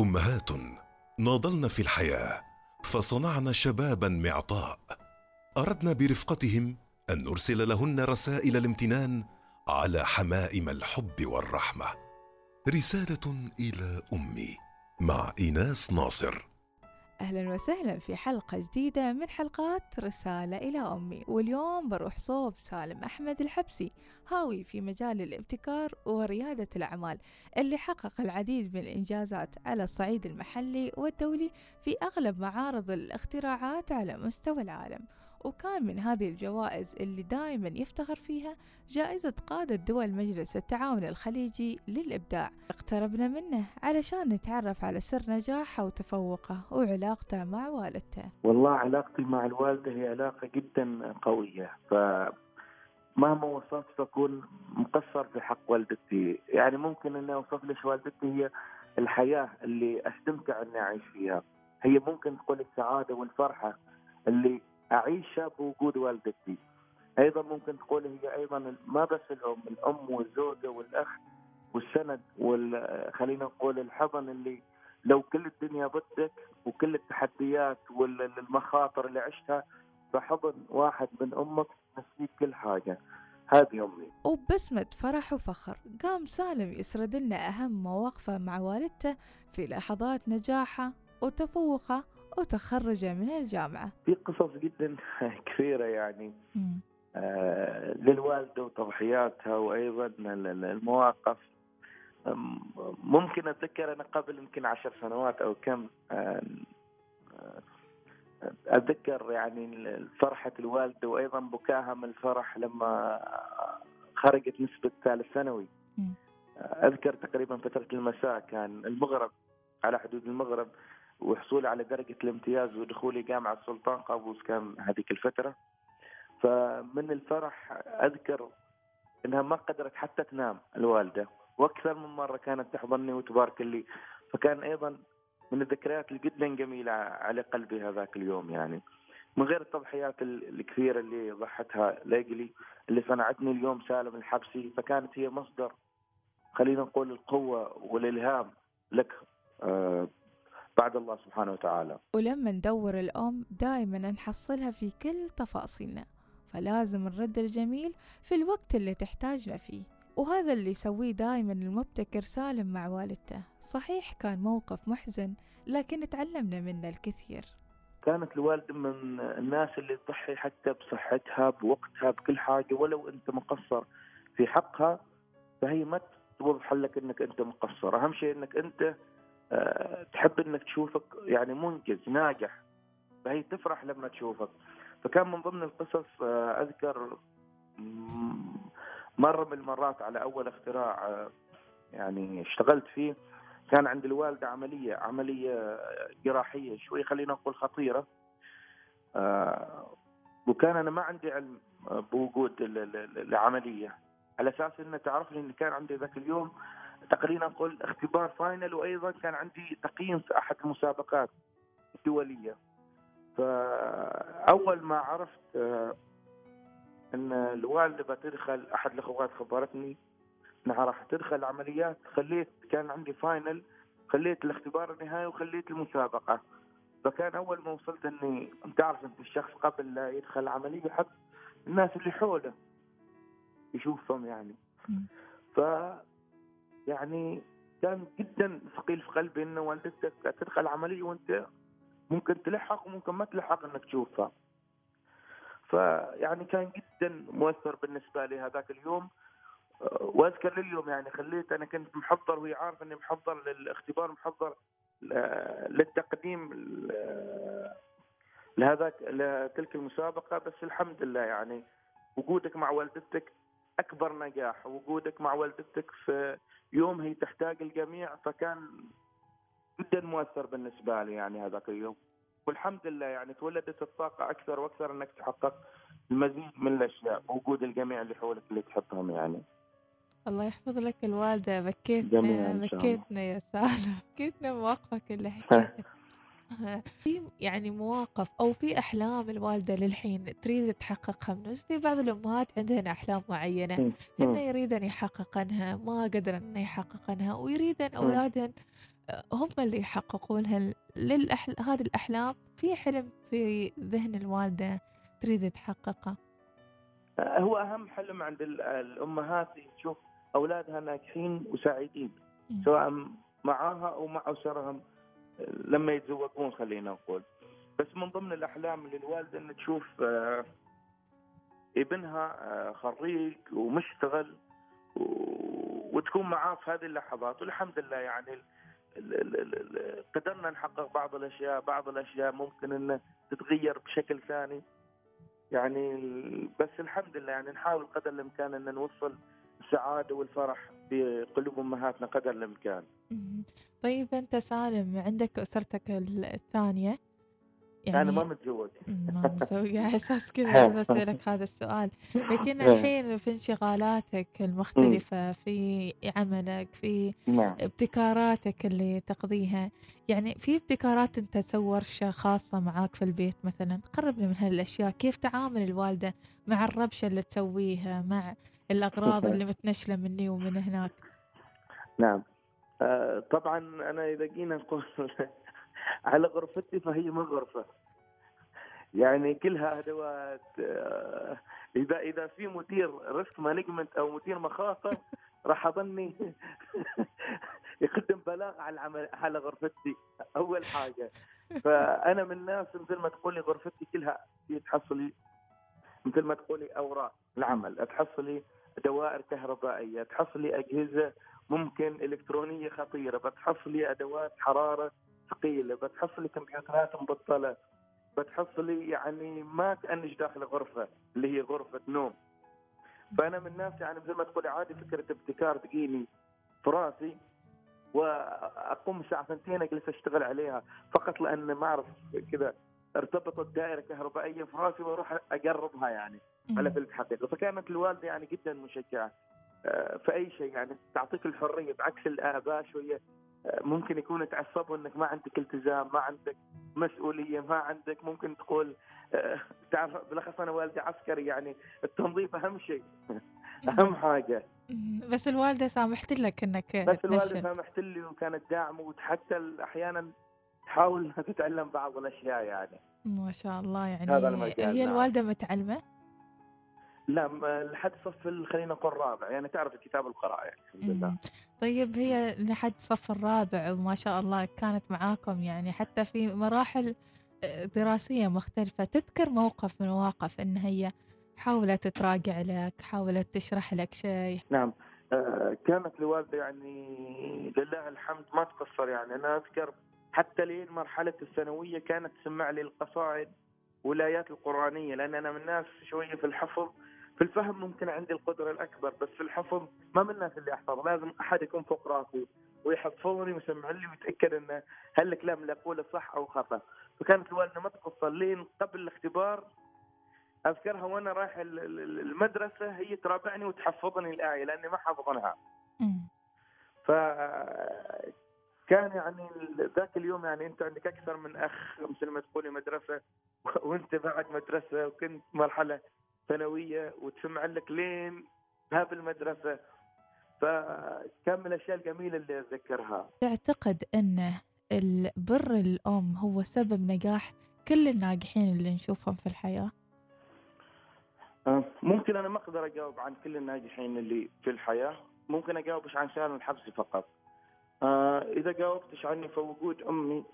أمهات ناضلن في الحياة فصنعن شبابا معطاء. أردنا برفقتهم أن نرسل لهن رسائل الامتنان على حمائم الحب والرحمة. رسالة إلى أمي مع إيناس ناصر. أهلا وسهلا في حلقة جديدة من حلقات رسالة إلى أمي. واليوم بروح صوب سالم أحمد الحبسي هاوي في مجال الابتكار وريادة الأعمال اللي حقق العديد من الإنجازات على الصعيد المحلي والدولي في أغلب معارض الاختراعات على مستوى العالم. وكان من هذه الجوائز اللي دائما يفتخر فيها جائزة قادة دول مجلس التعاون الخليجي للإبداع. اقتربنا منه علشان نتعرف على سر نجاحه وتفوقه وعلاقته مع والدته. والله علاقتي مع الوالدة هي علاقة جدا قوية ف مهما وصفت بكون مقصر في حق والدتي. يعني ممكن إني أوصف لك والدتي هي الحياة اللي أستمتع إني أعيش فيها. هي ممكن تقول السعادة والفرحة اللي اعيشها بوجود والدتي. أيضا ممكن تقول هي أيضا ما بس الأم الأم والزوجة والأخ والسند وال خلينا نقول الحضن اللي لو كل الدنيا ضدك وكل التحديات والمخاطر اللي عشتها فحضن واحد من أمك تنسيك كل حاجة. هذه أمي. وبسمة فرح وفخر. قام سالم يسرد لنا أهم مواقفه مع والدته في لحظات نجاحه وتفوقه وتخرجه من الجامعة. في قصص جدا كثيرة يعني. آه للوالدة وتضحياتها وأيضا المواقف. ممكن أتذكر أنا قبل يمكن عشر سنوات أو كم آه أتذكر يعني فرحة الوالدة وأيضا بكاها من الفرح لما خرجت نسبة ثالث ثانوي. أذكر تقريبا فترة المساء كان المغرب على حدود المغرب. وحصولي على درجة الامتياز ودخولي جامعة سلطان قابوس كان هذيك الفترة. فمن الفرح أذكر أنها ما قدرت حتى تنام الوالدة وأكثر من مرة كانت تحضني وتبارك لي. فكان أيضا من الذكريات جدا جميلة على قلبي هذاك اليوم يعني. من غير التضحيات الكثيرة اللي ضحتها لأجلي اللي صنعتني اليوم سالم الحبسي. فكانت هي مصدر خلينا نقول القوة والإلهام لك آه بعد الله سبحانه وتعالى. ولما ندور الأم دائما نحصلها في كل تفاصيلنا فلازم نرد الجميل في الوقت اللي تحتاجنا فيه. وهذا اللي يسويه دائما المبتكر سالم مع والدته. صحيح كان موقف محزن لكن تعلمنا منه الكثير. كانت الوالدة من الناس اللي تضحي حتى بصحتها بوقتها بكل حاجة ولو أنت مقصر في حقها فهي ما توضح لك أنك أنت مقصر. أهم شيء أنك أنت تحب إنك تشوفك يعني منجز ناجح. فهي تفرح لما تشوفك. فكان من ضمن القصص أذكر مرة من المرات على أول اختراع يعني اشتغلت فيه كان عند الوالدة عملية عملية جراحية شوي خلينا نقول خطيرة. وكان أنا ما عندي علم بوجود العملية. على أساس إنه تعرفني إن كان عندي ذاك اليوم تقريبا نقول اختبار فاينل وأيضا كان عندي تقييم في أحد المسابقات الدولية. فأول ما عرفت إن الوالده بتدخل أحد الأخوات خبرتني إنها راح تدخل العمليات خليت كان عندي فاينل خليت الاختبار النهائي وخليت المسابقة. فكان أول ما وصلت إني تعرف أنت الشخص قبل لا يدخل العملية يحب الناس اللي حوله يشوفهم يعني. ف يعني كان جدا ثقيل في قلبي إنه والدتك تدخل عملية وأنت ممكن تلحق وممكن ما تلحق إنك تشوفها. فيعني كان جدا مؤثر بالنسبة لي هذاك اليوم وأذكر لليوم يعني خليت أنا كنت محضر وهي عارفة إني محضر للاختبار محضر للتقديم لهذاك لتلك المسابقة بس الحمد لله يعني وجودك مع والدتك أكبر نجاح وجودك مع والدتك في يوم هي تحتاج الجميع فكان جدا مؤثر بالنسبة لي يعني هذاك اليوم. والحمد لله يعني تولدت الطاقة أكثر وأكثر إنك تحقق المزيد من الأشياء وجود الجميع اللي حولك اللي تحبهم يعني. الله يحفظ لك الوالدة بكيتنا بكيتنا يا سالم. بكيتنا مواقفك اللي حكيتها. في يعني مواقف أو في أحلام الوالدة للحين تريد تحققها من في بعض الأمهات عندهن أحلام معينة هن يريدن يحققنها ما قدرن يحققنها ويريدن أولادهن هم اللي يحققوا لها. للأحل... هذه الأحلام في حلم في ذهن الوالدة تريد تحققه هو أهم حلم عند الأمهات تشوف أولادها ناجحين وسعيدين سواء معاها أو مع أسرهم. لما يتزوجون خلينا نقول. بس من ضمن الأحلام للوالدة أن تشوف آه، ابنها آه، خريج ومشتغل وتكون معاه في هذه اللحظات. والحمد لله يعني قدرنا نحقق بعض الأشياء بعض الأشياء ممكن انه تتغير بشكل ثاني. يعني بس الحمد لله يعني نحاول قدر الإمكان ان نوصل السعادة والفرح في قلوب أمهاتنا قدر الإمكان. طيب أنت سالم عندك أسرتك الثانية؟ يعني أنا ما متزوج. ما مسوي إحساس كذا بسألك هذا السؤال. لكن إيه. الحين في انشغالاتك المختلفة في عملك في نعم. ابتكاراتك اللي تقضيها يعني في ابتكارات أنت تسوي ورشة خاصة معاك في البيت مثلا؟ قربنا من هالأشياء. كيف تعامل الوالدة مع الربشة اللي تسويها مع الأغراض اللي متنشلة مني ومن هناك. نعم. آه طبعا أنا إذا جينا نقول على غرفتي فهي من غرفة. يعني كلها أدوات آه، إذا إذا في مدير risk management أو مدير مخاطر راح أظني يقدم بلاغ على العمل على غرفتي أول حاجة. فأنا من الناس مثل ما تقولي غرفتي كلها تحصلي مثل ما تقولي أوراق العمل. تحصلي دوائر كهربائية تحصلي أجهزة ممكن إلكترونية خطيرة بتحصلي أدوات حرارة ثقيلة بتحصلي كمبيوترات مبطلة بتحصلي يعني ما كانك داخل غرفة اللي هي غرفة نوم. فأنا من الناس يعني مثل ما تقولي عادي فكرة ابتكار تجيني في راسي وأقوم الساعة ثنتين أجلس أشتغل عليها فقط لأن ما أعرف كذا ارتبطت دائرة كهربائية في راسي وأروح اقربها يعني. على في الحقيقة فكانت الوالدة يعني جدا مشجعة. آه، في اي شيء يعني تعطيك الحرية بعكس الآباء شوية. ممكن يكون تعصبوا إنك ما عندك التزام ما عندك مسؤولية ما عندك ممكن تقول آه، تعرف بالأخص أنا والدي عسكري يعني التنظيف أهم شيء أهم حاجة. بس الوالدة سامحت لك إنك بس الوالدة سامحت لي وكانت داعمة وحتى أحيانا تحاول إنها تتعلم بعض الأشياء يعني. ما شاء الله يعني هذا المجال هي نعم. الوالدة متعلمة؟ لا لحد صف خلينا نقول الرابع يعني تعرف الكتاب والقراءة يعني الحمد لله. طيب هي لحد صف الرابع وما شاء الله كانت معاكم يعني حتى في مراحل آه، دراسية مختلفة تذكر موقف من مواقف إن هي حاولت تراجع لك حاولت تشرح لك شيء؟ نعم آه كانت الوالدة يعني لله الحمد ما تقصر يعني أنا أذكر حتى لين مرحلة الثانوية كانت تسمع لي القصائد والآيات القرآنية لأن أنا من الناس شوية في الحفظ في الفهم ممكن عندي القدرة الأكبر بس في الحفظ ما من الناس اللي احفظ لازم أحد يكون فوق راسي ويحفظني ويسمع لي ويتأكد انه هل الكلام اللي أقوله صح أو خطأ فكانت الوالده ما تقصر لين قبل الاختبار أذكرها وأنا رايح المدرسة هي ترابعني وتحفظني الآية لأني ما حافظنها. ف كان يعني ذاك اليوم يعني أنت عندك أكثر من أخ مثل ما تقولي مدرسة وأنت بعد مدرسة وكنت مرحلة ثانوية وتسمع لك لين باب المدرسة. فكان من الأشياء الجميلة اللي أتذكرها. تعتقد أن البر الأم هو سبب نجاح كل الناجحين اللي نشوفهم في الحياة؟ أه، ممكن أنا ما أقدر أجاوب عن كل الناجحين اللي في الحياة. ممكن أجاوبش عن سالم الحبسي فقط. آه إذا جاوبتش عني فوجود أمي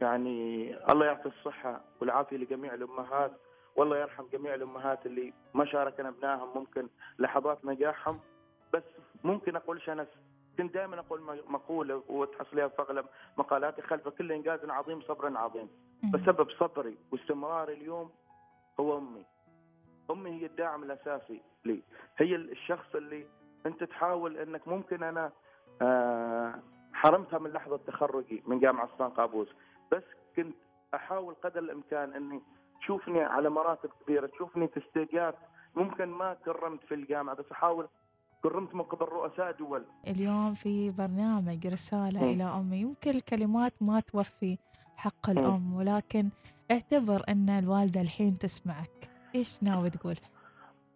يعني الله يعطي الصحة والعافية لجميع الأمهات. والله يرحم جميع الأمهات اللي ما شاركنا ابنائهم ممكن لحظات نجاحهم. بس ممكن أقول شنس كنت دائما أقول مقولة وتحصليها في أغلب مقالاتي خلف كل إنجاز عظيم صبر عظيم. بسبب صبري واستمراري اليوم هو أمي. أمي هي الداعم الأساسي لي. هي الشخص اللي أنت تحاول أنك ممكن أنا آه، حرمتها من لحظة تخرجي من جامعة سلطان قابوس. بس كنت أحاول قدر الإمكان أني تشوفني على مراتب كبيرة تشوفني في استيجات ممكن ما كرمت في الجامعة بس أحاول كرمت من قبل رؤساء دول. اليوم في برنامج رسالة م. إلى أمي. يمكن الكلمات ما توفي حق الأم ولكن اعتبر أن الوالدة الحين تسمعك. إيش ناوي تقول؟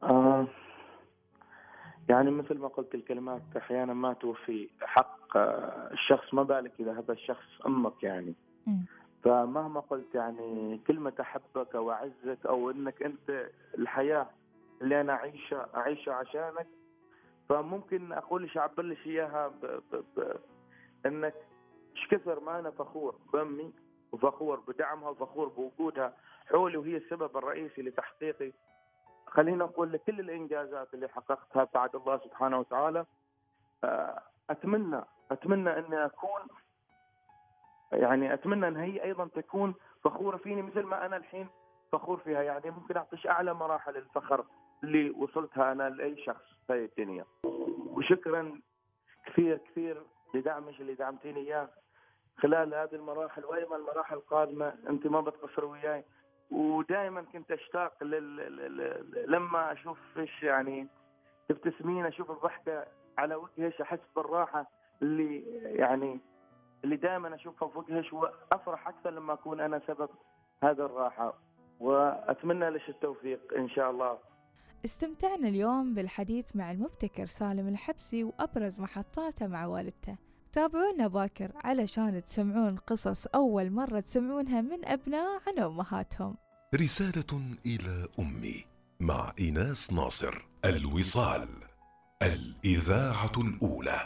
آه يعني مثل ما قلت الكلمات أحيانا ما توفي حق الشخص ما بالك إذا هذا الشخص أمك يعني. فمهما قلت يعني كلمة أحبك أو أعزك أو إنك أنت الحياة اللي أنا أعيشها أعيشها عشانك فممكن أقول لك أعبر لك إياها ب... ب... ب... إنك إيش كثر ما أنا فخور بأمي وفخور بدعمها وفخور بوجودها. حولي وهي السبب الرئيسي لتحقيقي. خلينا نقول لك كل الإنجازات اللي حققتها بعد الله سبحانه وتعالى. آه، اتمنى أتمنى إني أكون يعني أتمنى أن هي أيضا تكون فخورة فيني مثل ما أنا الحين فخور فيها. يعني ممكن أعطيش أعلى مراحل الفخر اللي وصلتها أنا لأي شخص في الدنيا. وشكرا كثير كثير لدعمك اللي دعمتيني إياه خلال هذه المراحل وأيضا المراحل القادمة. أنت ما بتقصر وياي. ودائما كنت أشتاق لل... لما أشوف إيش يعني تبتسمين أشوف الضحكة على وجهك أحس بالراحة اللي يعني اللي دائما أشوفها في وجهك وافرح أكثر لما أكون أنا سبب هذا الراحة وأتمنى لك التوفيق إن شاء الله. استمتعنا اليوم بالحديث مع المبتكر سالم الحبسي وأبرز محطاته مع والدته. تابعونا باكر علشان تسمعون قصص أول مرة تسمعونها من أبناء عن أمهاتهم. رسالة إلى أمي مع إيناس ناصر الوصال الإذاعة الأولى.